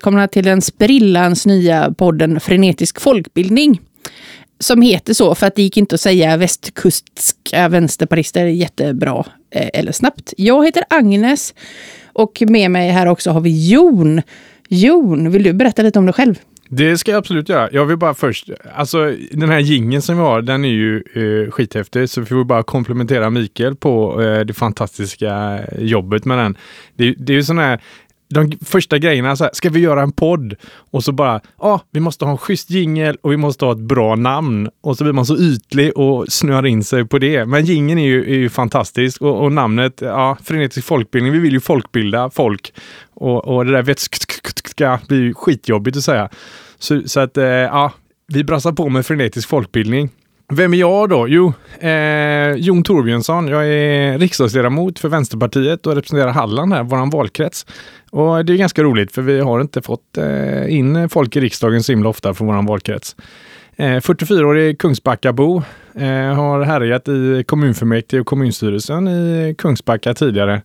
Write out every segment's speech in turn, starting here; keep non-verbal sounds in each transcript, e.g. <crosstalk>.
Välkomna till den sprillans nya podden Frenetisk folkbildning. Som heter så för att det gick inte att säga västkustska äh, vänsterpartister jättebra eh, eller snabbt. Jag heter Agnes och med mig här också har vi Jon. Jon, vill du berätta lite om dig själv? Det ska jag absolut göra. Jag vill bara först, alltså den här gingen som vi har, den är ju eh, skithäftig, så vi får bara komplementera Mikael på eh, det fantastiska jobbet med den. Det, det är ju sån här, de första grejerna, så här, ska vi göra en podd? Och så bara, ja, ah, vi måste ha en schysst jingel och vi måste ha ett bra namn. Och så blir man så ytlig och snöar in sig på det. Men jingeln är ju, är ju fantastisk och, och, namnet, ja, frenetisk folkbildning, vi vill ju folkbilda folk. Och, och det där vätska blir ju skitjobbigt att säga. Så, så att, eh, ja, vi brassar på med frenetisk folkbildning. Vem är jag då? Jo, eh, Jon Torbjörnsson. Jag är riksdagsledamot för Vänsterpartiet och representerar Halland här, vår valkrets. Och det är ganska roligt för vi har inte fått eh, in folk i riksdagen så himla ofta från vår valkrets. Eh, 44-årig Kungsbackabo. Eh, har härjat i kommunfullmäktige och kommunstyrelsen i Kungsbacka tidigare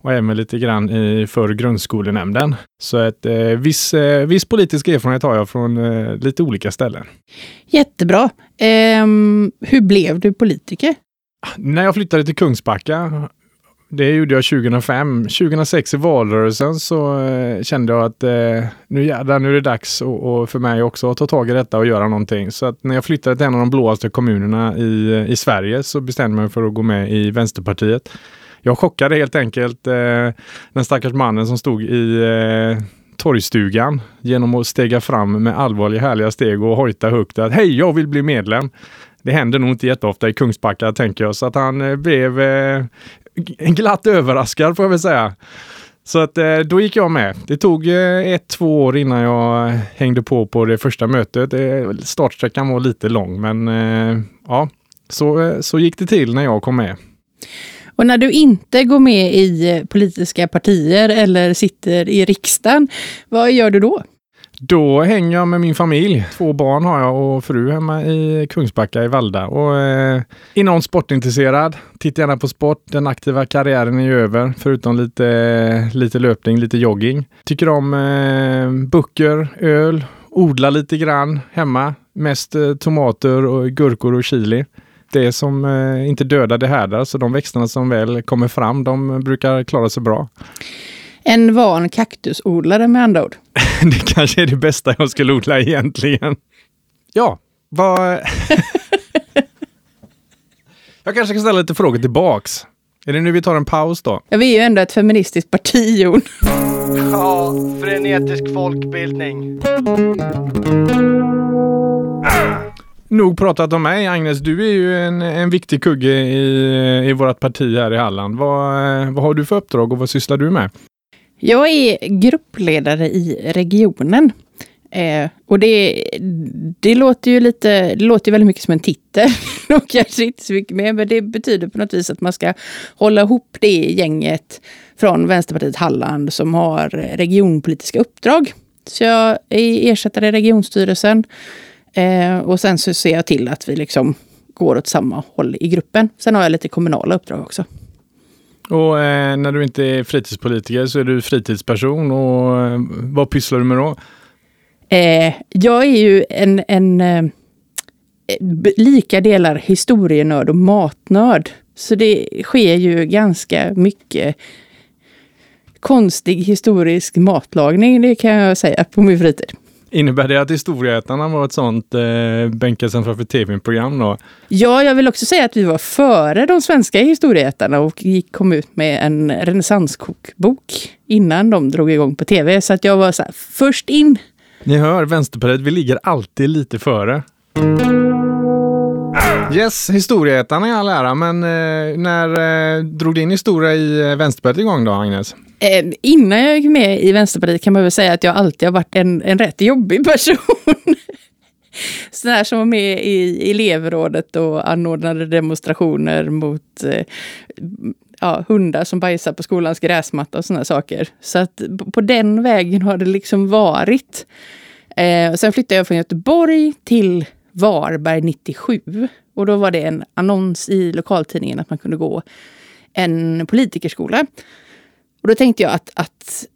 och även lite grann i för grundskolenämnden. Så ett eh, viss, eh, viss politisk erfarenhet har jag från eh, lite olika ställen. Jättebra. Um, hur blev du politiker? När jag flyttade till Kungsbacka det gjorde jag 2005. 2006 i valrörelsen så eh, kände jag att eh, nu jädrar, nu är det dags och, och, för mig också att ta tag i detta och göra någonting. Så att när jag flyttade till en av de blåaste kommunerna i, i Sverige så bestämde jag mig för att gå med i Vänsterpartiet. Jag chockade helt enkelt eh, den stackars mannen som stod i eh, torgstugan genom att stega fram med allvarliga härliga steg och hojta högt att hej, jag vill bli medlem. Det händer nog inte jätteofta i Kungsbacka tänker jag, så att han eh, blev eh, <laughs> glatt överraskad får jag väl säga. Så att eh, då gick jag med. Det tog eh, ett, två år innan jag hängde på på det första mötet. Eh, startsträckan var lite lång, men ja, så, så gick det till när jag kom med. Och när du inte går med i politiska partier eller sitter i riksdagen, vad gör du då? Då hänger jag med min familj. Två barn har jag och fru hemma i Kungsbacka i Valda. Och, eh, är någon sportintresserad, titta gärna på sport. Den aktiva karriären är ju över, förutom lite, lite löpning, lite jogging. Tycker om eh, böcker, öl, odla lite grann hemma. Mest eh, tomater, och gurkor och chili det som eh, inte dödar det härdar, så de växterna som väl kommer fram, de brukar klara sig bra. En van kaktusodlare med andra ord. <laughs> <laughs> det kanske är det bästa jag skulle odla egentligen. Ja, vad... <laughs> jag kanske kan ställa lite frågor tillbaks. Är det nu vi tar en paus då? Ja, vi är ju ändå ett feministiskt parti, Jon. Ja, frenetisk folkbildning. Nog pratat om mig, Agnes. Du är ju en, en viktig kugge i, i vårt parti här i Halland. Vad, vad har du för uppdrag och vad sysslar du med? Jag är gruppledare i regionen. Eh, och det, det låter ju lite, det låter väldigt mycket som en titel. <laughs> och kanske inte så mycket mer, men det betyder på något vis att man ska hålla ihop det gänget från Vänsterpartiet Halland som har regionpolitiska uppdrag. Så jag är ersättare i regionstyrelsen. Eh, och sen så ser jag till att vi liksom går åt samma håll i gruppen. Sen har jag lite kommunala uppdrag också. Och eh, när du inte är fritidspolitiker så är du fritidsperson och eh, vad pysslar du med då? Eh, jag är ju en, en eh, lika delar historienörd och matnörd. Så det sker ju ganska mycket konstig historisk matlagning, det kan jag säga, på min fritid. Innebär det att Historieätarna var ett sånt eh, bänkelsen framför tv-program då? Ja, jag vill också säga att vi var före de svenska historieätarna och gick, kom ut med en renässanskokbok innan de drog igång på tv. Så att jag var så här, först in. Ni hör, Vänsterpartiet, vi ligger alltid lite före. Yes, historieätarna i all ära, men eh, när eh, drog din historia i eh, Vänsterpartiet igång då, Agnes? Eh, innan jag gick med i Vänsterpartiet kan man väl säga att jag alltid har varit en, en rätt jobbig <laughs> person. Sån här som var med i elevrådet och anordnade demonstrationer mot eh, ja, hundar som bajsar på skolans gräsmatta och sådana saker. Så att på den vägen har det liksom varit. Eh, sen flyttade jag från Göteborg till Varberg 97. Och då var det en annons i lokaltidningen att man kunde gå en politikerskola. Och då tänkte jag att, att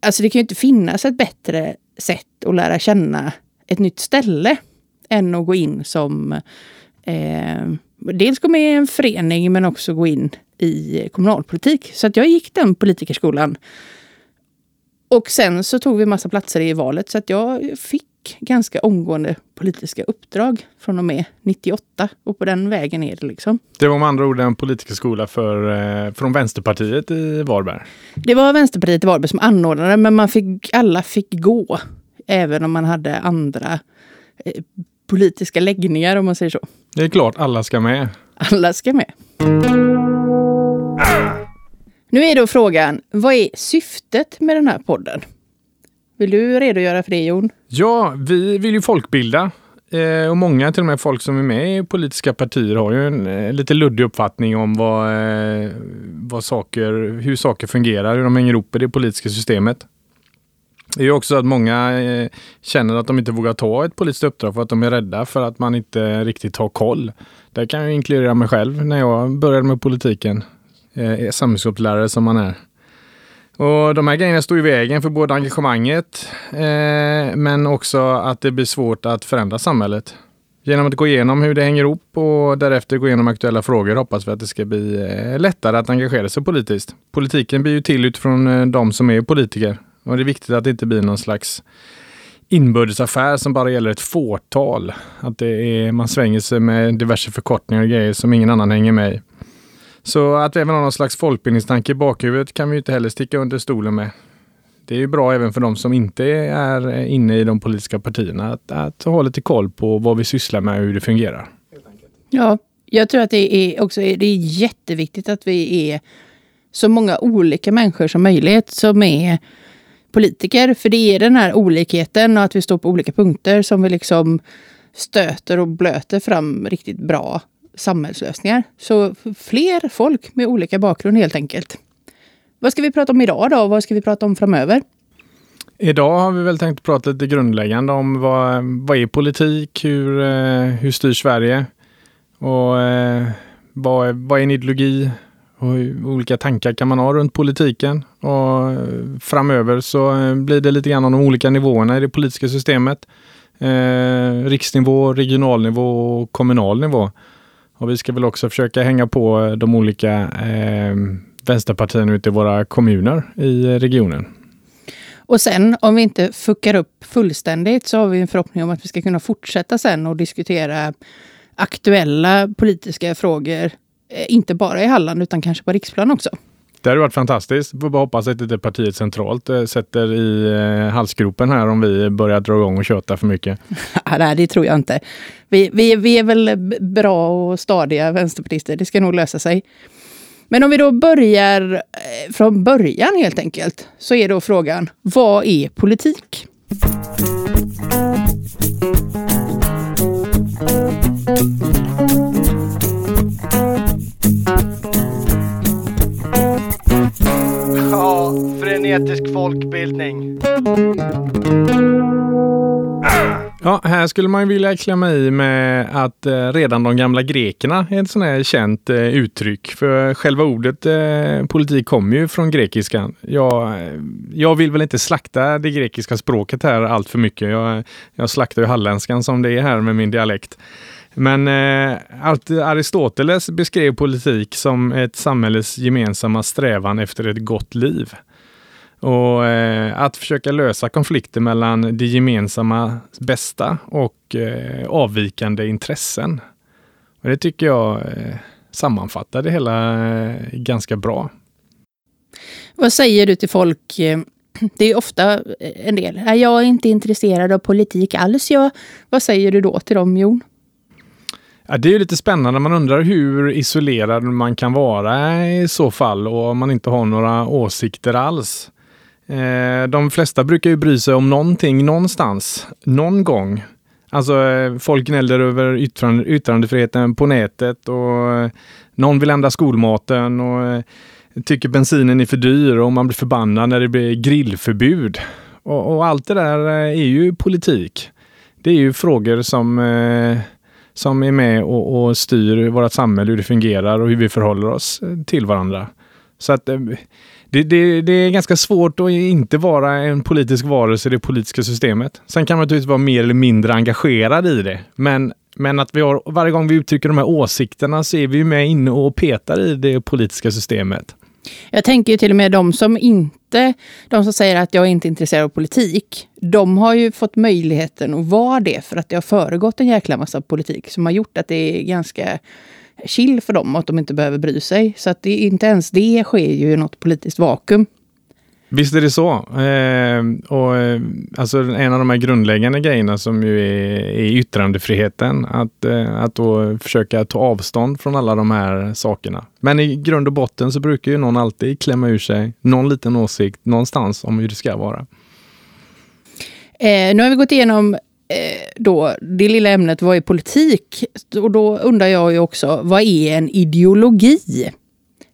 alltså det kan ju inte finnas ett bättre sätt att lära känna ett nytt ställe än att gå in som eh, dels gå med i en förening men också gå in i kommunalpolitik. Så att jag gick den politikerskolan. Och sen så tog vi massa platser i valet så att jag fick ganska omgående politiska uppdrag från och med 98. Och på den vägen är det liksom. Det var med andra ord en politikerskola för, eh, från Vänsterpartiet i Varberg. Det var Vänsterpartiet i Varberg som anordnade men man fick, alla fick gå. Även om man hade andra eh, politiska läggningar om man säger så. Det är klart, alla ska med. Alla ska med. Nu är då frågan, vad är syftet med den här podden? Vill du redogöra för det Jon? Ja, vi vill ju folkbilda. Eh, och många, till och med folk som är med i politiska partier, har ju en eh, lite luddig uppfattning om vad, eh, vad saker, hur saker fungerar, hur de hänger ihop i det politiska systemet. Det är också att många eh, känner att de inte vågar ta ett politiskt uppdrag för att de är rädda för att man inte riktigt har koll. Det kan jag inkludera mig själv när jag började med politiken. Eh, Samhällskunskapslärare som man är. Och de här grejerna står i vägen för både engagemanget eh, men också att det blir svårt att förändra samhället. Genom att gå igenom hur det hänger ihop och därefter gå igenom aktuella frågor hoppas vi att det ska bli eh, lättare att engagera sig politiskt. Politiken blir ju till utifrån eh, de som är politiker och det är viktigt att det inte blir någon slags inbördesaffär som bara gäller ett fåtal. Att det är, man svänger sig med diverse förkortningar och grejer som ingen annan hänger med i. Så att vi även har någon slags folkbildningstanke i bakhuvudet kan vi inte heller sticka under stolen med. Det är ju bra även för de som inte är eh, inne i de politiska partierna att, att ha lite koll på vad vi sysslar med och hur det fungerar. Ja, jag tror att det är också det är jätteviktigt att vi är så många olika människor som möjligt som är politiker. För det är den här olikheten och att vi står på olika punkter som vi liksom stöter och blöter fram riktigt bra samhällslösningar. Så fler folk med olika bakgrund helt enkelt. Vad ska vi prata om idag då? Vad ska vi prata om framöver? Idag har vi väl tänkt prata lite grundläggande om vad, vad är politik? Hur, eh, hur styr Sverige? Och eh, vad, vad är en ideologi? Och olika tankar kan man ha runt politiken. Och eh, framöver så blir det lite grann om de olika nivåerna i det politiska systemet. Eh, riksnivå, regional nivå och kommunal nivå. Och vi ska väl också försöka hänga på eh, de olika eh, vänsterpartierna ute i våra kommuner i regionen. Och sen om vi inte fuckar upp fullständigt så har vi en förhoppning om att vi ska kunna fortsätta sen och diskutera aktuella politiska frågor. Eh, inte bara i Halland utan kanske på riksplan också. Det hade varit fantastiskt. Får bara hoppas att inte partiet centralt eh, sätter i eh, halsgropen här om vi börjar dra igång och köta för mycket. <laughs> Nej, det tror jag inte. Vi, vi, vi är väl bra och stadiga vänsterpartister. Det ska nog lösa sig. Men om vi då börjar eh, från början helt enkelt, så är då frågan, vad är politik? Ja, frenetisk folkbildning. Ja, här skulle man vilja klämma i med att eh, redan de gamla grekerna är ett sånt här känt eh, uttryck. För själva ordet eh, politik kommer ju från grekiskan. Jag, eh, jag vill väl inte slakta det grekiska språket här allt för mycket. Jag, jag slaktar ju halländskan som det är här med min dialekt. Men eh, Aristoteles beskrev politik som ett samhälles gemensamma strävan efter ett gott liv. Och eh, att försöka lösa konflikter mellan det gemensamma bästa och eh, avvikande intressen. Och det tycker jag eh, sammanfattar det hela eh, ganska bra. Vad säger du till folk? Eh, <clears throat> det är ofta eh, en del. Jag är inte intresserad av politik alls. Jag, vad säger du då till dem, Jon? Ja, det är ju lite spännande. Man undrar hur isolerad man kan vara i så fall och om man inte har några åsikter alls. Eh, de flesta brukar ju bry sig om någonting någonstans, någon gång. Alltså eh, folk gnäller över yttrande, yttrandefriheten på nätet och eh, någon vill ändra skolmaten och tycker bensinen är för dyr och man blir förbannad när det blir grillförbud. Och, och allt det där är ju politik. Det är ju frågor som, som är med och, och styr vårt samhälle, hur det fungerar och hur vi förhåller oss eh, till varandra. Så att eh, det, det, det, är ganska svårt att inte vara en politisk varelse i det politiska systemet. Sen kan man naturligtvis vara mer eller mindre engagerad i det. Men, men att vi har, varje gång vi uttrycker de här åsikterna så är vi med inne och petar i det politiska systemet. Jag tänker till och med de som inte, de som säger att jag är inte är intresserad av politik, de har ju fått möjligheten att vara det för att det har föregått en jäkla massa politik som har gjort att det är ganska chill för dem och att de inte behöver bry sig. Så att det, inte ens det sker ju i något politiskt vakuum. Visst är det så. Ehm, eh, och, alltså en av de här grundläggande grejerna som ju är, är yttrandefriheten. Att, eh, att då försöka ta avstånd från alla de här sakerna. Men i grund och botten så brukar ju någon alltid klämma ur sig någon liten åsikt någonstans om hur det ska vara. Eh, nu har vi gått igenom eh, då, det lilla ämnet vad är politik? Och då undrar jag ju också, vad är en ideologi?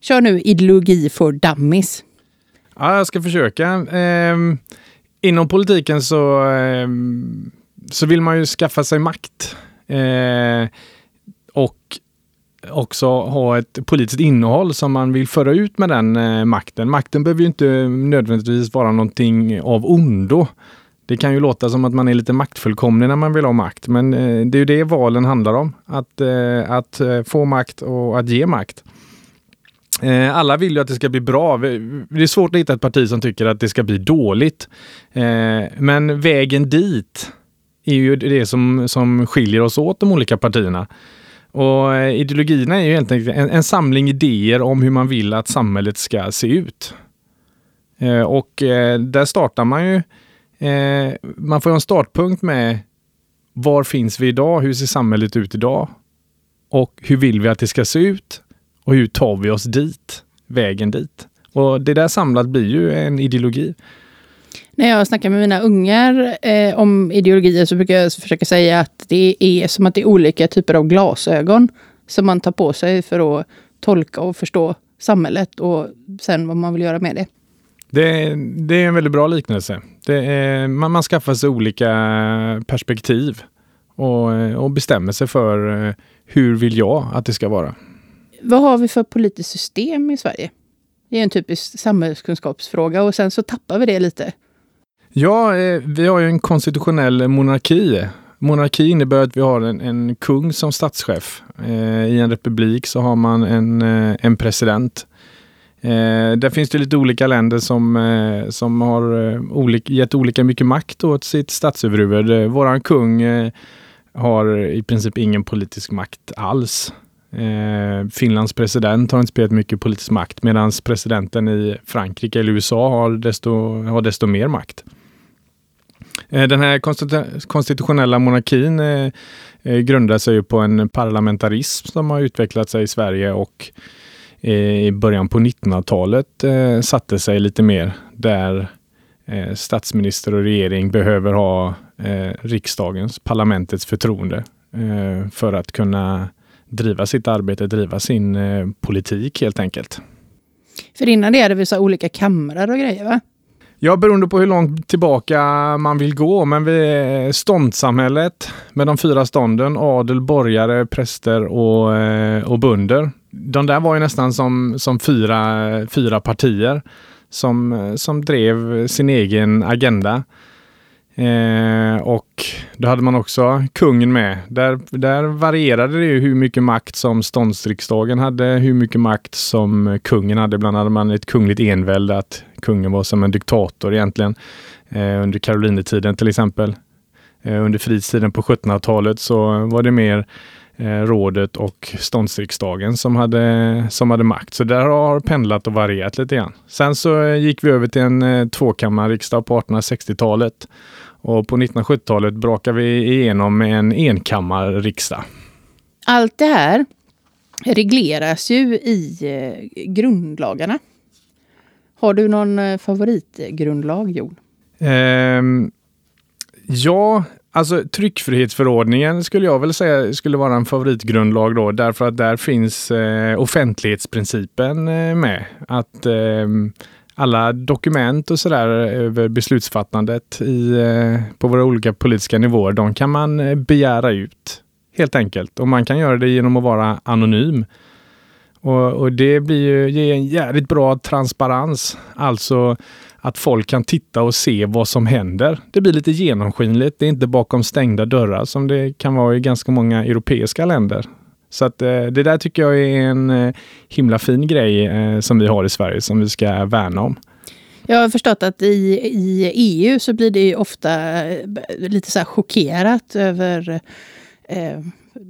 Kör nu ideologi för dummies. Ja, jag ska försöka. Eh, inom politiken så, eh, så vill man ju skaffa sig makt. Eh, och också ha ett politiskt innehåll som man vill föra ut med den eh, makten. Makten behöver ju inte nödvändigtvis vara någonting av ondo. Det kan ju låta som att man är lite maktfullkomlig när man vill ha makt, men eh, det är ju det valen handlar om. Att, eh, att eh, få makt och att ge makt. Eh, alla vill ju att det ska bli bra. Det är svårt att hitta ett parti som tycker att det ska bli dåligt. Eh, men vägen dit är ju det som, som skiljer oss åt de olika partierna. Och eh, ideologierna är ju helt enkelt en, en samling idéer om hur man vill att samhället ska se ut. Och där startar man ju man får en startpunkt med var finns vi idag? Hur ser samhället ut idag? Och hur vill vi att det ska se ut? Och hur tar vi oss dit? Vägen dit. Och det där samlat blir ju en ideologi. När jag snackar med mina ungar eh, om ideologier så brukar jag försöka säga att det är som att det är olika typer av glasögon som man tar på sig för att tolka och förstå samhället och sen vad man vill göra med det. Det, det är en väldigt bra liknelse. Är, man, man skaffar sig olika perspektiv och, och bestämmer sig för eh, hur vill jag att det ska vara. Vad har vi för politiskt system i Sverige? Det är en typisk samhällskunskapsfråga och sen så tappar vi det lite. Ja, eh, vi har ju en konstitutionell monarki. Monarki innebär att vi har en, en kung som statschef. Eh, I en republik så har man en, eh, en president Eh, där finns det lite olika länder som, eh, som har eh, gett olika mycket makt åt sitt statsöverhuvud. Eh, våran kung eh, har i princip ingen politisk makt alls. Eh, Finlands president har inte spelat mycket politisk makt medan presidenten i Frankrike eller USA har desto, har desto mer makt. Eh, den här konstitutionella monarkin eh, eh grundar sig på en parlamentarism som har utvecklat sig i Sverige och eh, i början på 1900-talet eh, satte sig lite mer där eh, statsminister och regering behöver ha eh, riksdagens, parlamentets förtroende eh, för att kunna driva sitt arbete, driva sin eh, politik helt enkelt. För innan det hade vi så olika kamrar och grejer va? Ja, beroende på hur långt tillbaka man vill gå. Men vi ståndssamhället med de fyra stånden, adel, borgare, präster och, eh, och bönder de där var ju nästan som, som fyra, fyra partier som, som drev sin egen agenda. Eh, och då hade man också kungen med. Där, där varierade det ju hur mycket makt som ståndsriksdagen hade, hur mycket makt som kungen hade. Ibland hade man ett kungligt envälde, att kungen var som en diktator egentligen. Eh, under Karolinetiden till exempel. Eh, under fridstiden på 1700-talet så var det mer Eh, rådet och ståndsriksdagen som hade, som hade makt. Så där har pendlat och varierat lite grann. Sen så eh, gick vi över till en eh, tvåkammarriksdag på 1860-talet och på 1970-talet brakade vi igenom en enkammarriksdag. Allt det här regleras ju i grundlagarna. Har du någon favoritgrundlag, Jon? Eh, ja, Alltså tryckfrihetsförordningen skulle jag väl säga skulle vara en favoritgrundlag då, därför att där finns eh, offentlighetsprincipen eh, med. Att eh, alla dokument och sådär eh, över beslutsfattandet i, eh, på våra olika politiska nivåer, de kan man eh, begära ut helt enkelt. Och man kan göra det genom att vara anonym. Och, och det blir ju ger en jävligt bra transparens. Alltså att folk kan titta och se vad som händer. Det blir lite genomskinligt. Det är inte bakom stängda dörrar som det kan vara i ganska många europeiska länder. Så att eh, det där tycker jag är en eh, himla fin grej eh, som vi har i Sverige som vi ska värna om. Jag har förstått att i, i EU så blir det ju ofta eh, lite så här chockerat över eh,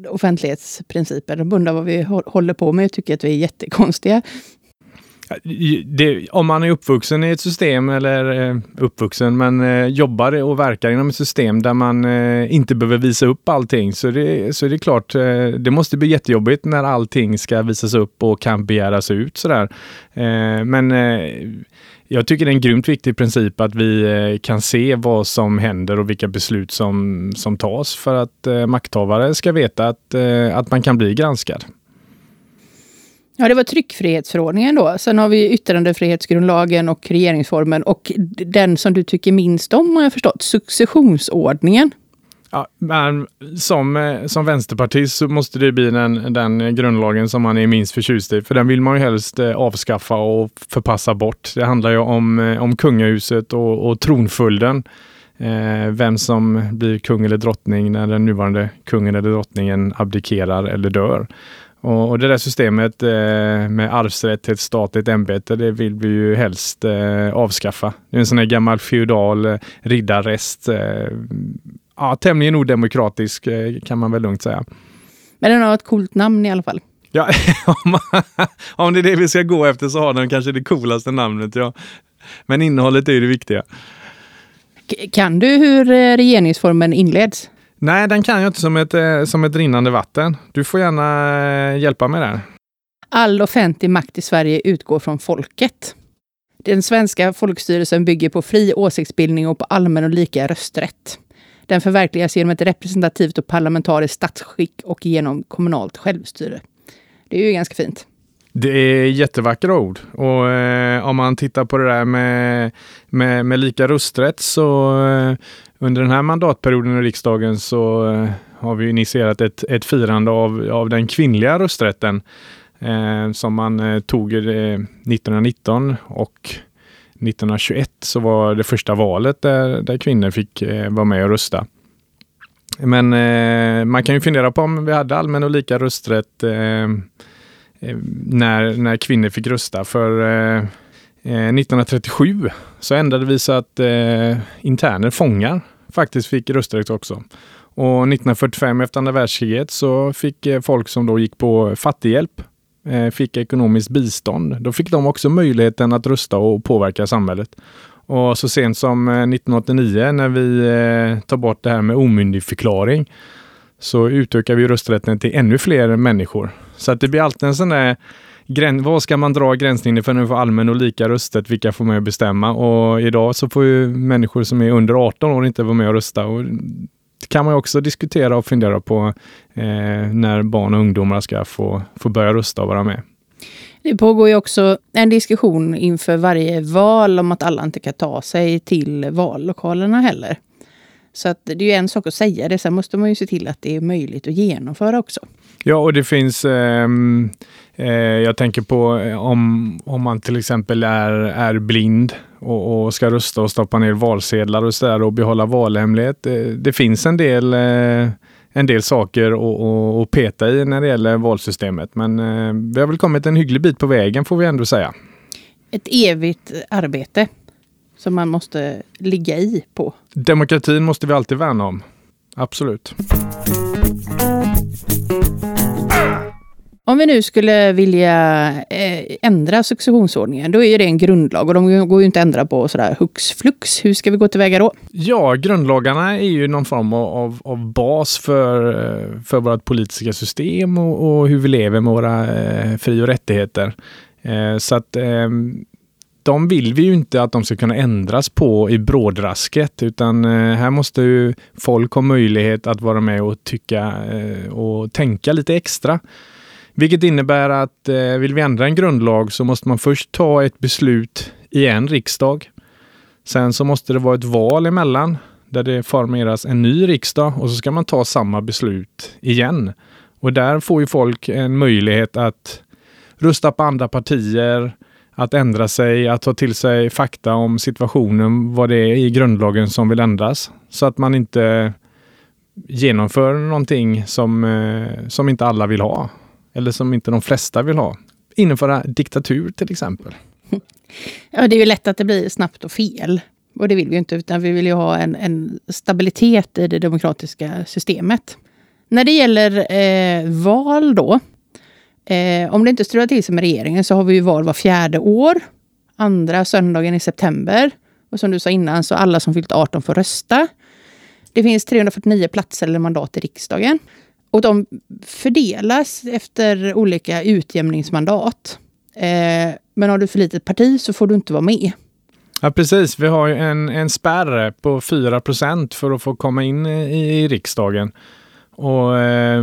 offentlighetsprincipen. De undrar vad vi håller på med och tycker att vi är jättekonstiga. Eh, det, om man är uppvuxen i ett system, eller eh, uppvuxen, men eh, jobbar och verkar inom ett system där man inte behöver visa upp allting, så det, så är det klart, det måste bli jättejobbigt när allting ska visas upp och kan begäras ut sådär. Men jag tycker det är en grymt viktig princip att vi kan se vad som händer och vilka beslut som, som tas för att makthavare ska veta att, att man kan bli granskad. Ja, det var tryckfrihetsförordningen då. Sen har vi yttrandefrihetsgrundlagen och regeringsformen och den som du tycker minst om har jag förstått, successionsordningen. Ja, men som, eh, som vänsterpartist så måste det bli den, den grundlagen som man är minst förtjust i. För den vill man ju helst eh, avskaffa och förpassa bort. Det handlar ju om, eh, om kungahuset och, och tronföljden. Eh, vem som blir kung eller drottning när den nuvarande kungen eller drottningen abdikerar eller dör. Och, och det där systemet eh, med arvsrätt till ett statligt ämbete, det vill vi ju helst eh, avskaffa. Det är en sån här gammal feudal eh, riddarrest ja, tämligen odemokratisk eh, kan man väl lugnt säga. Men den har ett coolt namn i alla fall. Ja, <laughs> om det är det vi ska gå efter så har den kanske det coolaste namnet. Ja. Men innehållet är ju det viktiga. Kan du hur eh, regeringsformen inleds? Nej, den kan jag inte som ett, eh, som ett rinnande vatten. Du får gärna eh, hjälpa mig där. All offentlig makt i Sverige utgår från folket. Den svenska folkstyrelsen bygger på fri åsiktsbildning och på allmän och lika rösträtt. Den förverkligas genom ett representativt och parlamentariskt statsskick och genom kommunalt självstyre. Det är ju ganska fint. Det är jättevackra ord och eh, om man tittar på det där med, med, med lika rösträtt så eh, under den här mandatperioden i riksdagen så eh, har vi initierat ett, ett firande av, av den kvinnliga rösträtten eh, som man eh, tog 1919 eh, och 1921 så var det första valet där, där kvinnor fick eh, vara med och rösta. Men eh, man kan ju fundera på om vi hade allmän och lika rösträtt eh Eh, när, när kvinnor fick rösta. För eh, eh, 1937 så ändrade vi så att interner, fångar, faktiskt fick rösträtt också. Och 1945 efter andra världskriget så fick folk som då gick på fattighjälp Eh, fick ekonomiskt bistånd, då fick de också möjligheten att rösta och påverka samhället. Och så sent som 1989 när vi eh, tar bort det här med omyndigförklaring så utökar vi rösträtten till ännu fler människor. Så att det blir alltid en sån där Gräns, vad ska man dra gränslinjen för när vi får allmän och lika rösträtt? Vilka får med att bestämma? Och idag så får ju människor som är under 18 år inte vara med och rösta. Och kan man också diskutera och fundera på eh, när barn och ungdomar ska få, få börja rösta och vara med. Det pågår ju också en diskussion inför varje val om att alla inte kan ta sig till vallokalerna heller. Så att det är ju en sak att säga det, sen måste man ju se till att det är möjligt att genomföra också. Ja, och det finns eh, eh, jag tänker på eh, om, om man till exempel är, är blind och, och ska rösta och stoppa ner valsedlar och sådär och behålla valhemlighet. Det, det finns en del, eh, en del saker att peta i när det gäller valsystemet. Men eh, vi har väl kommit en hygglig bit på vägen får vi ändå säga. Ett evigt arbete som man måste ligga i på. Demokratin måste vi alltid värna om. Absolut. Om vi nu skulle vilja eh, ändra successionsordningen, då är det en grundlag och de går ju inte att ändra på sådär hux flux. Hur ska vi gå tillväga då? Ja, grundlagarna är ju någon form av, av bas för, eh, för vårt politiska system och, och hur vi lever med våra eh, fri och rättigheter. Eh, så att eh, de vill vi ju inte att de ska kunna ändras på i brådrasket, utan eh, här måste ju folk ha möjlighet att vara med och tycka eh, och tänka lite extra. Vilket innebär att eh, vill vi ändra en grundlag så måste man först ta ett beslut i en riksdag. Sen så måste det vara ett val emellan där det formeras en ny riksdag och så ska man ta samma beslut igen. Och där får ju folk en möjlighet att rösta på andra partier, att ändra sig, att ta till sig fakta om situationen, vad det är i grundlagen som vill ändras. Så att man inte genomför någonting som, eh, som inte alla vill ha. Eller som inte de flesta vill ha. Införa diktatur till exempel. <laughs> Ja, det är ju lätt att det blir snabbt och fel. Och det vill vi ju inte, utan vi vill ju ha en, en stabilitet i det demokratiska systemet. När det gäller eh, val då, eh, om det inte strular till sig med regeringen så har vi ju val var fjärde år. Andra söndagen i september. Och som du sa innan, så alla som fyllt 18 får rösta. Det finns 349 platser eller mandat i riksdagen. Och de fördelas efter olika utjämningsmandat. Eh, men har du för litet parti så får du inte vara med. Ja, precis. Vi har ju en, en spärr på 4% för att få komma in i, i riksdagen. Och, eh,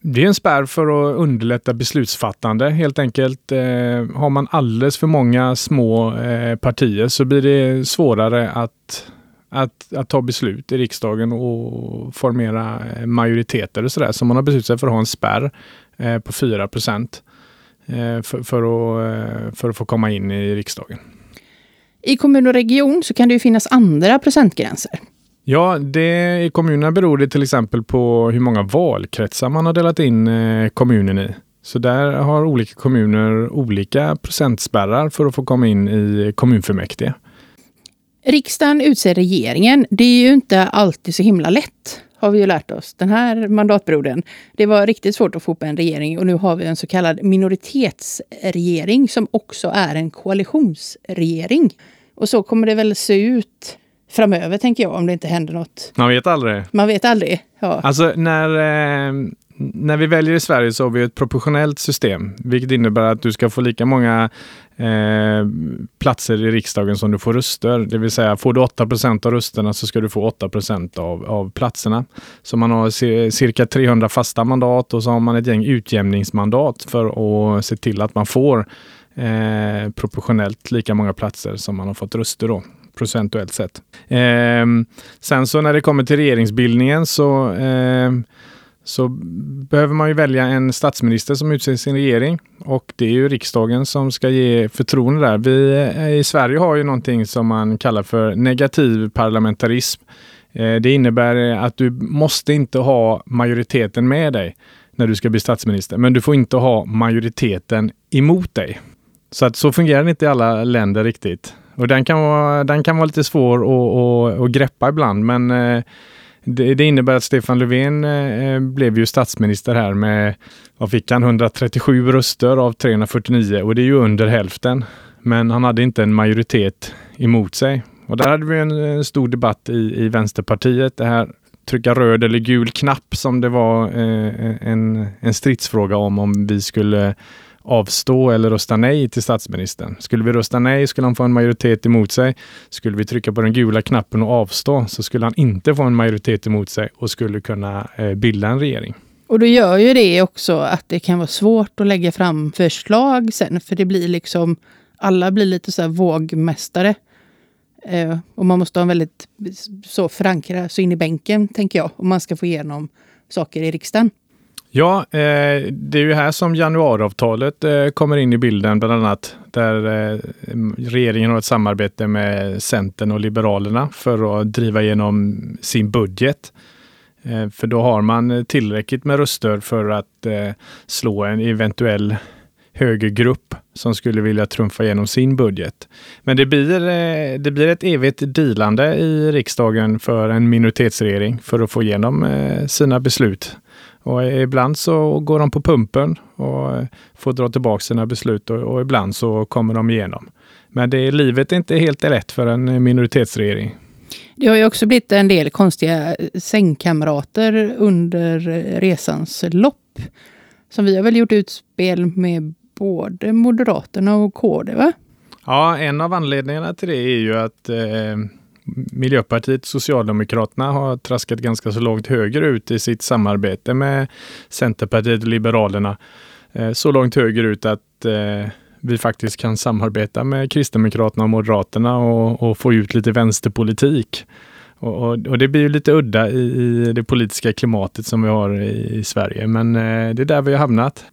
det är en spärr för att underlätta beslutsfattande helt enkelt. Eh, har man alldeles för många små eh, partier så blir det svårare att, att, att, ta beslut i riksdagen och formera eh, majoriteter och sådär. Så man har beslutat sig för att ha en spärr eh, på 4 eh, för, för, att, eh, för att få komma in i riksdagen. I kommun och region så kan det ju finnas andra procentgränser. Ja, det, i kommunerna beror det till exempel på hur många valkretsar man har delat in eh, kommunen i. Så där har olika kommuner olika procentspärrar för att få komma in i kommunfullmäktige. Riksdagen utser regeringen. Det är ju inte alltid så himla lätt, har vi ju lärt oss den här mandatperioden. Det var riktigt svårt att få upp en regering och nu har vi en så kallad minoritetsregering som också är en koalitionsregering. Och så kommer det väl se ut framöver, tänker jag, om det inte händer något. Man vet aldrig. Man vet aldrig. Ja. Alltså när, eh, när vi väljer i Sverige så har vi ett proportionellt system, vilket innebär att du ska få lika många eh, platser i riksdagen som du får röster. Det vill säga, får du 8% av rösterna så ska du få 8 av, av platserna. Så man har cirka 300 fasta mandat och så har man ett gäng utjämningsmandat för att se till att man får eh, proportionellt lika många platser som man har fått röster då procentuellt sett. Eh, sen så när det kommer till regeringsbildningen så, eh, så behöver man ju välja en statsminister som utser sin regering och det är ju riksdagen som ska ge förtroende där. Vi eh, i Sverige har ju någonting som man kallar för negativ parlamentarism. Eh, det innebär att du måste inte ha majoriteten med dig när du ska bli statsminister, men du får inte ha majoriteten emot dig. Så att så fungerar det inte i alla länder riktigt. Och den kan vara, den kan vara lite svår att, att, att greppa ibland, men eh, det, det, innebär att Stefan Löfven eh, blev ju statsminister här med, vad fick han, 137 röster av 349 och det är ju under hälften. Men han hade inte en majoritet emot sig. Och där hade vi en, en stor debatt i, i Vänsterpartiet. Det här trycka röd eller gul knapp som det var eh, en, en stridsfråga om, om vi skulle avstå eller rösta nej till statsministern. Skulle vi rösta nej skulle han få en majoritet emot sig. Skulle vi trycka på den gula knappen och avstå så skulle han inte få en majoritet emot sig och skulle kunna eh, bilda en regering. Och då gör ju det också att det kan vara svårt att lägga fram förslag sen, för det blir liksom, alla blir lite så här vågmästare. Eh, och man måste ha en väldigt så förankra så in i bänken, tänker jag, om man ska få igenom saker i riksdagen. Ja, eh, det är ju här som januariavtalet eh, kommer in i bilden, bland annat där eh, regeringen har ett samarbete med Centern och Liberalerna för att driva igenom sin budget. För då har man tillräckligt med röster för att slå en eventuell högergrupp som skulle vilja trumfa igenom sin budget. Men det blir, det blir ett evigt dealande i riksdagen för en minoritetsregering för att få igenom sina beslut. Och ibland så går de på pumpen och får dra tillbaka sina beslut och, och ibland så kommer de igenom. Men det, livet är inte helt lätt för en minoritetsregering. Det har ju också blivit en del konstiga sängkamrater under resans lopp. Som vi har väl gjort utspel med både Moderaterna och KD, va? Ja, en av anledningarna till det är ju att eh, Miljöpartiet Socialdemokraterna har traskat ganska så långt högerut i sitt samarbete med Centerpartiet och Liberalerna. Eh, så långt högerut att eh, vi faktiskt kan samarbeta med Kristdemokraterna och Moderaterna och, och få ut lite vänsterpolitik. Och, och, och, det blir ju lite udda i, i, det politiska klimatet som vi har i, i Sverige, men eh, det är där vi har hamnat.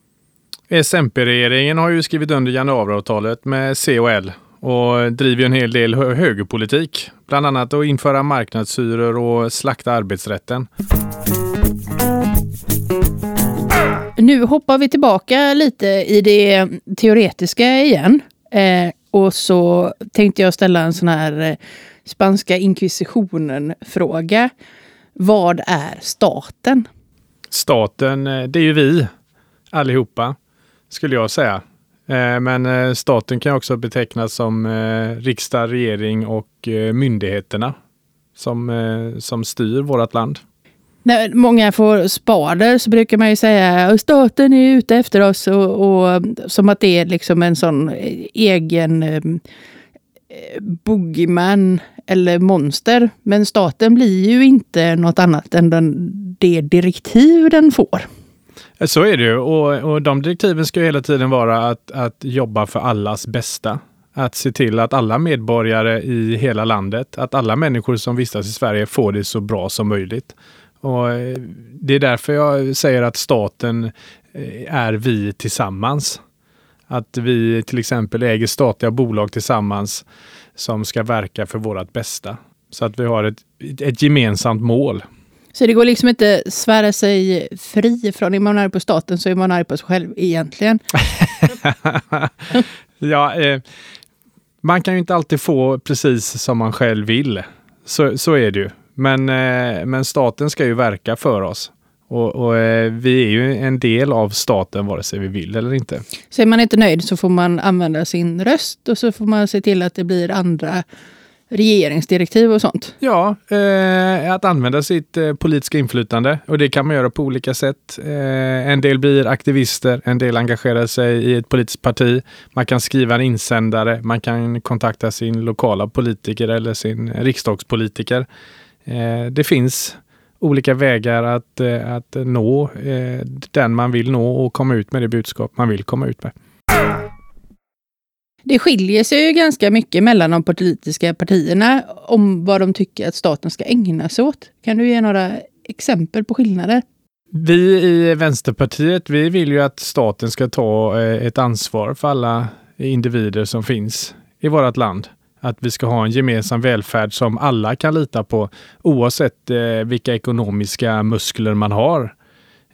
SMP-regeringen har ju skrivit under januariavtalet med C och L och driver en hel del hö högerpolitik. Bland annat att införa marknadshyror och slakta arbetsrätten. Nu hoppar vi tillbaka lite i det teoretiska igen. Eh, och så tänkte jag ställa en sån här eh, spanska inkvisitionen-fråga. Vad är staten? Staten, eh, det är ju vi allihopa, skulle jag säga. Eh, men eh, staten kan också betecknas som eh, riksdag, regering och myndigheterna som, som styr vårt land. När många får spader så brukar man ju säga att staten är ute efter oss och, och som att det är liksom en sån egen ehm, eh, boogeyman eller monster. Men staten blir ju inte något annat än den, det direktiv den får. Så är det ju och, och de direktiven ska hela tiden vara att, att jobba för allas bästa. Att se till att alla medborgare i hela landet, att alla människor som vistas i Sverige får det så bra som möjligt. Och eh, det är därför jag säger att staten eh, är vi tillsammans. Att vi till exempel äger statliga bolag tillsammans som ska verka för vårt bästa. Så att vi har ett, ett gemensamt mål. Så det går liksom inte svära sig fri från, är man arg på staten så är man arg på sig själv egentligen. <laughs> ja, eh, man kan ju inte alltid få precis som man själv vill. Så, så är det ju. Men, eh, men staten ska ju verka för oss. Och, och eh, vi är ju en del av staten vare sig vi vill eller inte. Så är man inte nöjd så får man använda sin röst och så får man se till att det blir andra regeringsdirektiv och sånt? Ja, eh, att använda sitt eh, politiska inflytande och det kan man göra på olika sätt. Eh, en del blir aktivister, en del engagerar sig i ett politiskt parti. Man kan skriva en insändare, man kan kontakta sin lokala politiker eller sin riksdagspolitiker. Eh, det finns olika vägar att, eh, att nå eh, den man vill nå och komma ut med det budskap man vill komma ut med. Det skiljer sig ju ganska mycket mellan de politiska partierna om vad de tycker att staten ska ägna sig åt. Kan du ge några exempel på skillnader? Vi i Vänsterpartiet, vi vill ju att staten ska ta eh, ett ansvar för alla individer som finns i vårt land att vi ska ha en gemensam välfärd som alla kan lita på oavsett eh, vilka ekonomiska muskler man har.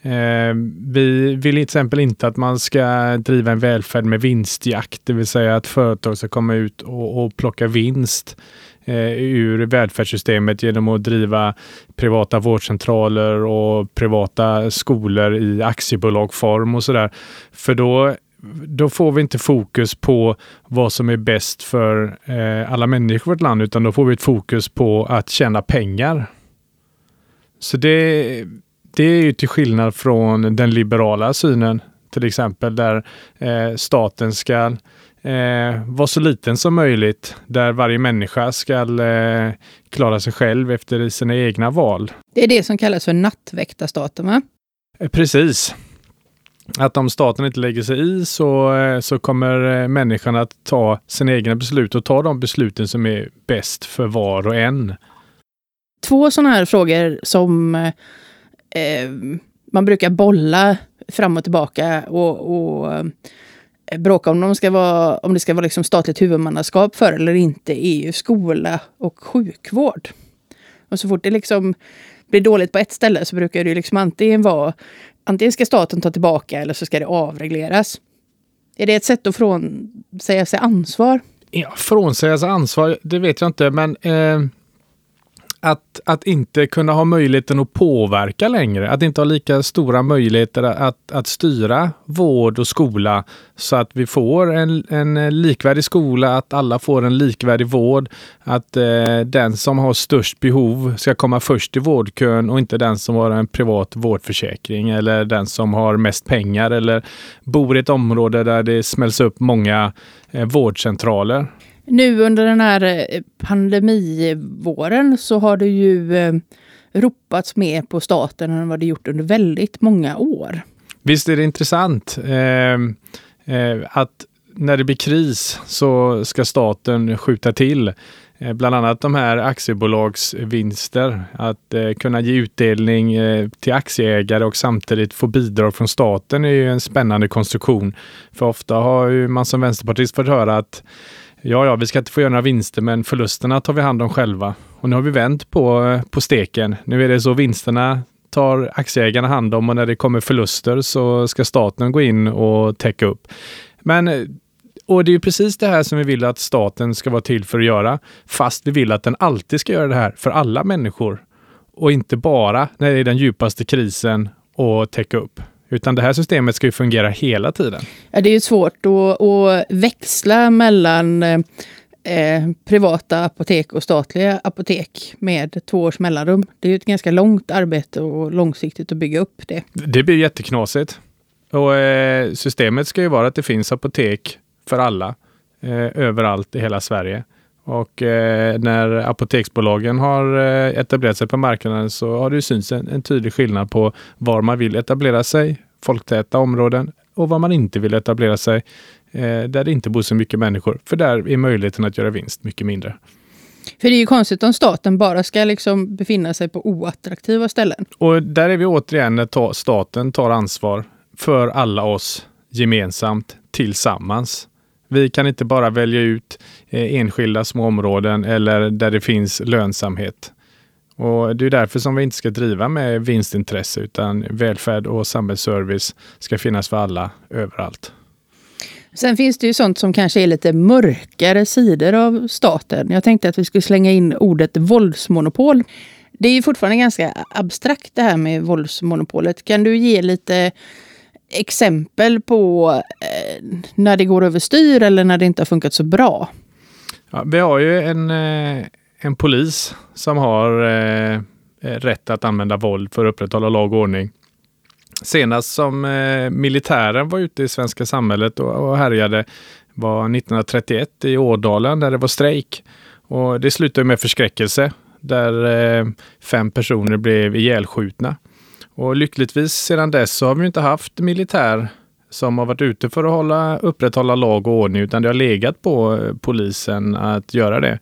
Eh, vi vill till exempel inte att man ska driva en välfärd med vinstjakt, det vill säga att företag ska komma ut och, och plocka vinst eh, ur välfärdssystemet genom att driva privata vårdcentraler och privata skolor i aktiebolagsform och sådär. För då då får vi inte fokus på vad som är bäst för eh, alla människor i vårt land, utan då får vi ett fokus på att tjäna pengar. Så det, det är ju till skillnad från den liberala synen, till exempel där eh, staten ska eh, vara så liten som möjligt, där varje människa ska eh, klara sig själv efter sina egna val. Det är det som kallas för nattväktarstaten, va? Eh, precis att om staten inte lägger sig i så, eh, så kommer eh, människan att ta sina egna beslut och ta de besluten som är bäst för var och en. Två sådana här frågor som eh, man brukar bolla fram och tillbaka och, och eh, bråka om, de ska vara, om det ska vara liksom statligt huvudmannaskap för eller inte EU, skola och sjukvård. Och så fort det liksom blir dåligt på ett ställe så brukar det liksom antingen vara antingen ska staten ta tillbaka eller så ska det avregleras. Är det ett sätt att frånsäga sig ansvar? Ja, frånsäga sig ansvar, det vet jag inte, men eh, att, att inte kunna ha möjligheten att påverka längre, att inte ha lika stora möjligheter att, att styra vård och skola så att vi får en, en likvärdig skola, att alla får en likvärdig vård, att eh, den som har störst behov ska komma först i vårdkön och inte den som har en privat vårdförsäkring eller den som har mest pengar eller bor i ett område där det smälls upp många eh, vårdcentraler. Nu under den här eh, pandemivåren så har det ju eh, ropats mer på staten än vad det gjort under väldigt många år. Visst är det intressant eh, eh, att när det blir kris så ska staten skjuta till. Eh, bland annat de här aktiebolagsvinster, att eh, kunna ge utdelning eh, till aktieägare och samtidigt få bidrag från staten är ju en spännande konstruktion. För ofta har ju man som vänsterpartist fått höra att ja, ja, vi ska inte få göra några vinster, men förlusterna tar vi hand om själva. Och nu har vi vänt på, eh, på steken. Nu är det så vinsterna tar aktieägarna hand om och när det kommer förluster så ska staten gå in och täcka upp. Men eh, och det är precis det här som vi vill att staten ska vara till för att göra. Fast vi vill att den alltid ska göra det här för alla människor. Och inte bara när det är den djupaste krisen och täcka upp. Utan det här systemet ska ju fungera hela tiden. Ja, det är ju svårt att, att växla mellan eh, privata apotek och statliga apotek med två års mellanrum. Det är ju ett ganska långt arbete och långsiktigt att bygga upp det. Det blir jätteknasigt. Och eh, systemet ska ju vara att det finns apotek för alla eh, överallt i hela Sverige. Och eh, när apoteksbolagen har eh, etablerat sig på marknaden så har det synts en, en, tydlig skillnad på var man vill etablera sig, folktäta områden och var man inte vill etablera sig, eh, där det inte bor så mycket människor. För där är möjligheten att göra vinst mycket mindre. För det är ju konstigt om staten bara ska liksom befinna sig på oattraktiva ställen. Och där är vi återigen när staten tar ansvar för alla oss gemensamt tillsammans. Vi kan inte bara välja ut Eh, enskilda små områden eller där det finns lönsamhet. Och Det är därför som vi inte ska driva med vinstintresse utan välfärd och samhällsservice ska finnas för alla överallt. Sen finns det ju sånt som kanske är lite mörkare sidor av staten. Jag tänkte att vi skulle slänga in ordet våldsmonopol. Det är ju fortfarande ganska abstrakt det här med våldsmonopolet. Kan du ge lite exempel på eh, när det går överstyr eller när det inte har funkat så bra? Ja, vi har ju en, eh, en polis som har eh, eh, rätt att använda våld för att upprätthålla lag och ordning. Senast som eh, militären var ute i svenska samhället och, och härjade var 1931 i Ådalen där det var strejk. Och det slutade med förskräckelse där eh, fem personer blev ihjälskjutna. Och lyckligtvis sedan dess så har vi inte haft militär som har varit ute för att hålla, upprätthålla lag och ordning, utan det har legat på eh, polisen att göra det.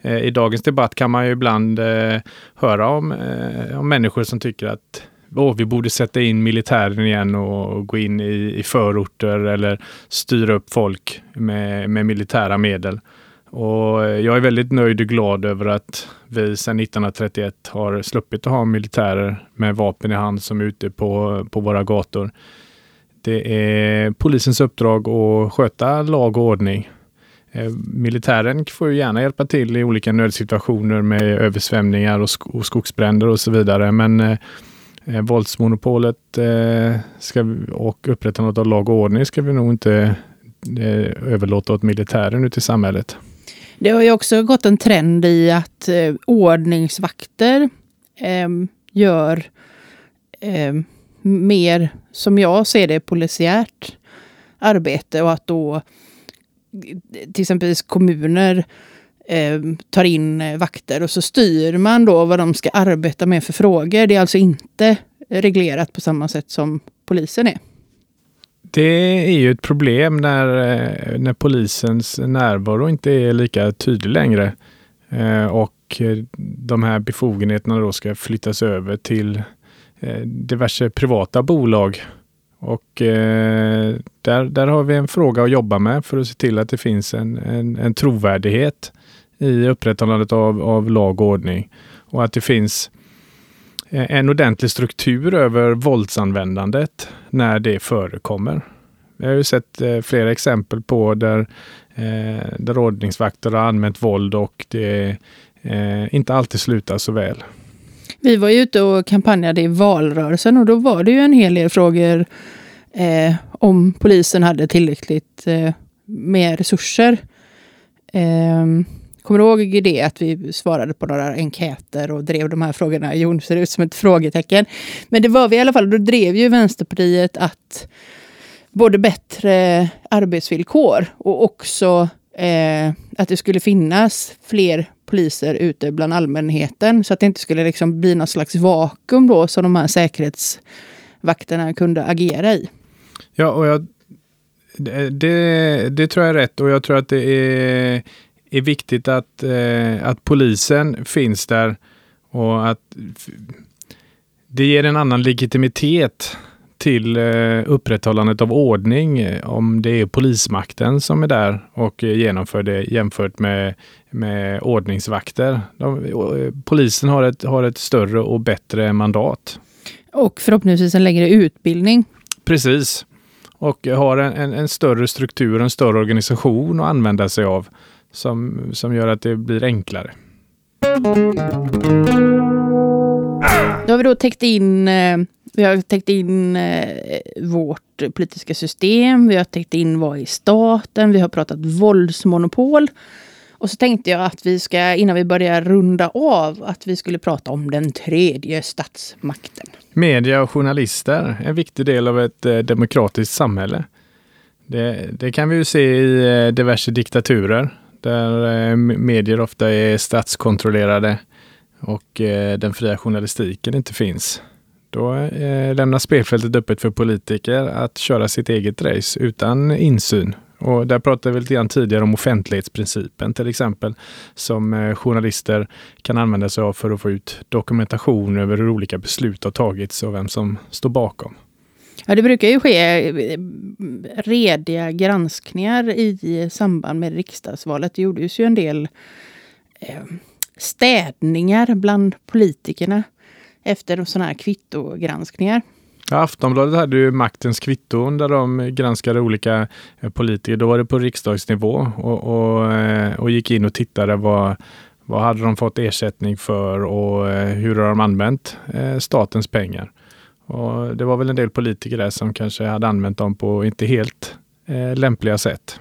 Eh, I dagens debatt kan man ju ibland eh, höra om, om människor som tycker att oh, vi borde sätta in militären igen och gå in i, i förorter eller styra upp folk med, med militära medel. Och jag är väldigt nöjd och glad över att vi sedan 1931 har sluppit att ha militärer med vapen i hand som är ute på, på våra gator. Det är polisens uppdrag att sköta lag och ordning. Eh, militären får ju gärna hjälpa till i olika nödsituationer med översvämningar och, sk och skogsbränder och så vidare. Men eh, eh våldsmonopolet eh, ska, och upprättandet av lag och ordning ska vi nog inte eh, överlåta åt militären ute i samhället. Det har ju också gått en trend i att eh, ordningsvakter eh, gör eh, mer, som jag ser det, polisiärt arbete och att då till exempel kommuner eh, tar in eh, vakter och så styr man då vad de ska arbeta med för frågor. Det är alltså inte reglerat på samma sätt som polisen är. Det är ju ett problem när, eh, när polisens närvaro inte är lika tydlig längre. Eh, och de här befogenheterna då ska flyttas över till eh, Eh, diverse privata bolag. Och eh, där, där har vi en fråga att jobba med för att se till att det finns en, en, en trovärdighet i upprätthållandet av, av lag och ordning. Och att det finns eh, en ordentlig struktur över våldsanvändandet när det förekommer. Jag har ju sett eh, flera exempel på där, eh, där ordningsvakter har använt våld och det inte alltid slutar så väl. Vi var ju ute och kampanjade i valrörelsen och då var det ju en hel del frågor eh, om polisen hade tillräckligt eh, med resurser. Eh, Kommer du ihåg det att vi svarade på några enkäter och drev de här frågorna? Jon ser ut som ett frågetecken. Men det var vi i alla fall. Då drev ju Vänsterpartiet att både bättre arbetsvillkor och också eh, att det skulle finnas fler poliser ute bland allmänheten. Så att det inte skulle liksom bli något slags vakuum då som de här säkerhetsvakterna kunde agera i. Ja, och jag, det, det, tror jag är rätt och jag tror att det är är viktigt att, eh, att polisen finns där och att det ger en annan legitimitet till eh, upprätthållandet av ordning eh, om det är polismakten som är där och genomför det jämfört med, med ordningsvakter. De, polisen har ett, har ett större och bättre mandat. Och förhoppningsvis en längre utbildning. Precis. Och har en, en, en större struktur, en större organisation att använda sig av som, som gör att det blir enklare. Då har vi då täckt in, eh, vi har täckt in eh, vårt politiska system, vi har täckt in vad i staten, vi har pratat våldsmonopol. Och så tänkte jag att vi ska, innan vi börjar runda av, att vi skulle prata om den tredje statsmakten. Media och journalister, en viktig del av ett eh, demokratiskt samhälle. Det, det, kan vi ju se i eh, diverse diktaturer där eh, medier ofta är statskontrollerade och eh, den fria journalistiken inte finns. Då eh, lämnas spelfältet öppet för politiker att köra sitt eget race utan insyn. Och där pratade vi lite grann tidigare om offentlighetsprincipen till exempel, som eh, journalister kan använda sig av för att få ut dokumentation över hur olika beslut har tagits och vem som står bakom. Ja, det brukar ju ske eh, rediga granskningar i samband med riksdagsvalet. Det gjordes ju en del eh, städningar bland politikerna efter sådana här kvittogranskningar. Ja, Aftonbladet hade ju Maktens kvitton där de granskade olika eh, politiker. Då var det på riksdagsnivå och, och, eh, och gick in och tittade vad, vad hade de fått ersättning för och eh, hur har de använt statens pengar. Och det var väl en del politiker där som kanske hade använt dem på inte helt lämpliga sätt.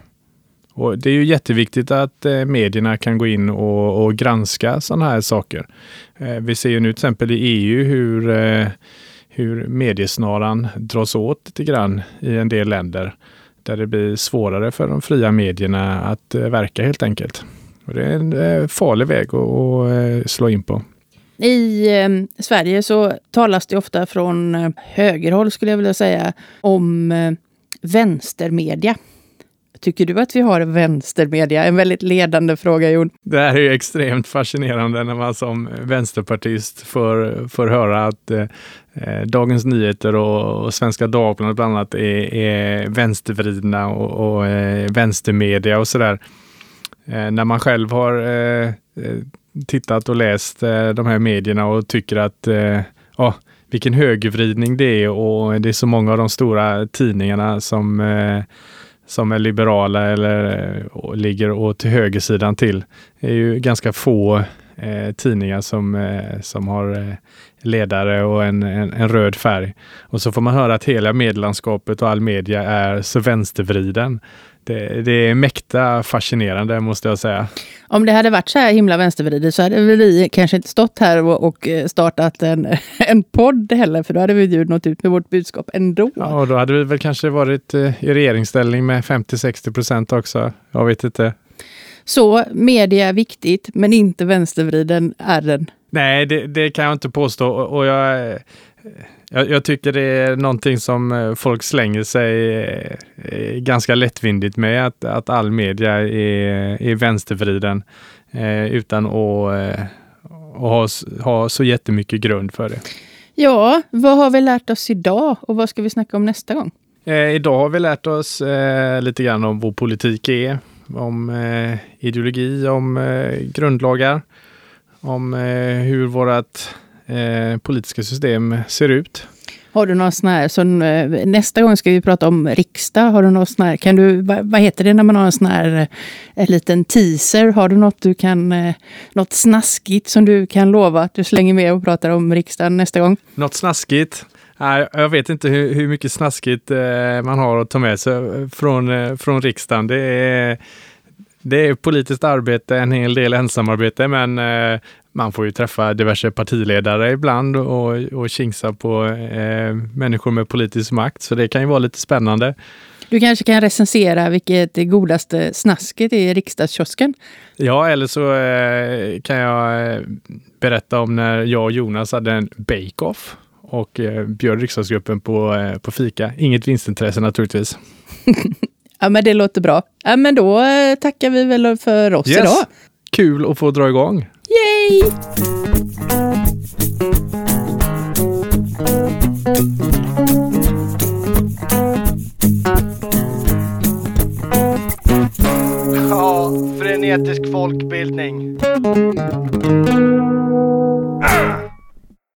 Och det är ju jätteviktigt att eh, medierna kan gå in och, och granska sådana här saker. Eh, vi ser ju nu till exempel i EU hur, eh, hur mediesnaran dras åt lite grann i en del länder där det blir svårare för de fria medierna att verka helt enkelt. Och det är en farlig väg att, att slå in på. I eh, Sverige så talas det ofta från högerhåll skulle jag vilja säga om eh, vänstermedia. Tycker du att vi har vänstermedia? En väldigt ledande fråga, Jon. Det här är ju extremt fascinerande när man som vänsterpartist får, får höra att eh, eh, Dagens Nyheter och, och Svenska Dagbladet bland annat är, är vänstervridna och, och eh, vänstermedia och sådär. Eh, när man själv har eh, eh tittat och läst eh, de här medierna och tycker att oh, vilken högervridning det är och det är så många av de stora tidningarna som som är liberala eller eh, ligger åt högersidan till. Det är ju ganska få eh, tidningar som, eh, som har eh, ledare och en, en, en, röd färg. Och så får man höra att hela medielandskapet och all media är så vänstervriden. Det, det, är mäkta fascinerande måste jag säga. Om det hade varit så här himla vänstervridet så hade vi kanske inte stått här och, och eh, startat en, <laughs> en podd heller, för då hade vi ju nått ut med vårt budskap ändå. Ja, och då hade vi väl kanske varit eh, i regeringsställning med 50-60 procent också. Jag vet inte. Så media är viktigt, men inte vänstervriden är den. Nej, det, det kan jag inte påstå. Och, och jag jag, jag, tycker det är någonting som eh, folk slänger sig eh, ganska lättvindigt med, att, att all media är, är vänstervriden eh, utan att, att ha, ha så jättemycket grund för det. Ja, vad har vi lärt oss idag och vad ska vi snacka om nästa gång? Eh, idag har vi lärt oss eh, lite grann om vad politik är, om ideologi, om grundlagar, om hur vårt eh, politiska system ser ut. Har du någon sån här, så nästa gång ska vi prata om riksdag. Har du någon sån här, kan du, vad, vad heter det när man har en sån här en eh, liten teaser? Har du något du kan, eh, något snaskigt som du kan lova att du slänger med och pratar om riksdagen nästa gång? Något snaskigt? Nej, jag vet inte hur, hur mycket snaskigt eh, man har att ta med sig från, från riksdagen. Det är, det är politiskt arbete, en hel del ensamarbete, men man får ju träffa diverse partiledare ibland och, och kingsa på eh, människor med politisk makt, så det kan ju vara lite spännande. Du kanske kan recensera vilket det godaste snasket är i riksdagskiosken? Ja, eller så eh, kan jag eh, berätta om när jag och Jonas hade en bake-off och eh, bjöd riksdagsgruppen på, eh, på fika. Inget vinstintresse naturligtvis. <laughs> Ja, men det låter bra. Ja, men då eh, tackar vi väl för oss Yes. idag. Kul att få dra igång. Hej! Ja, frenetisk folkbildning. Ah!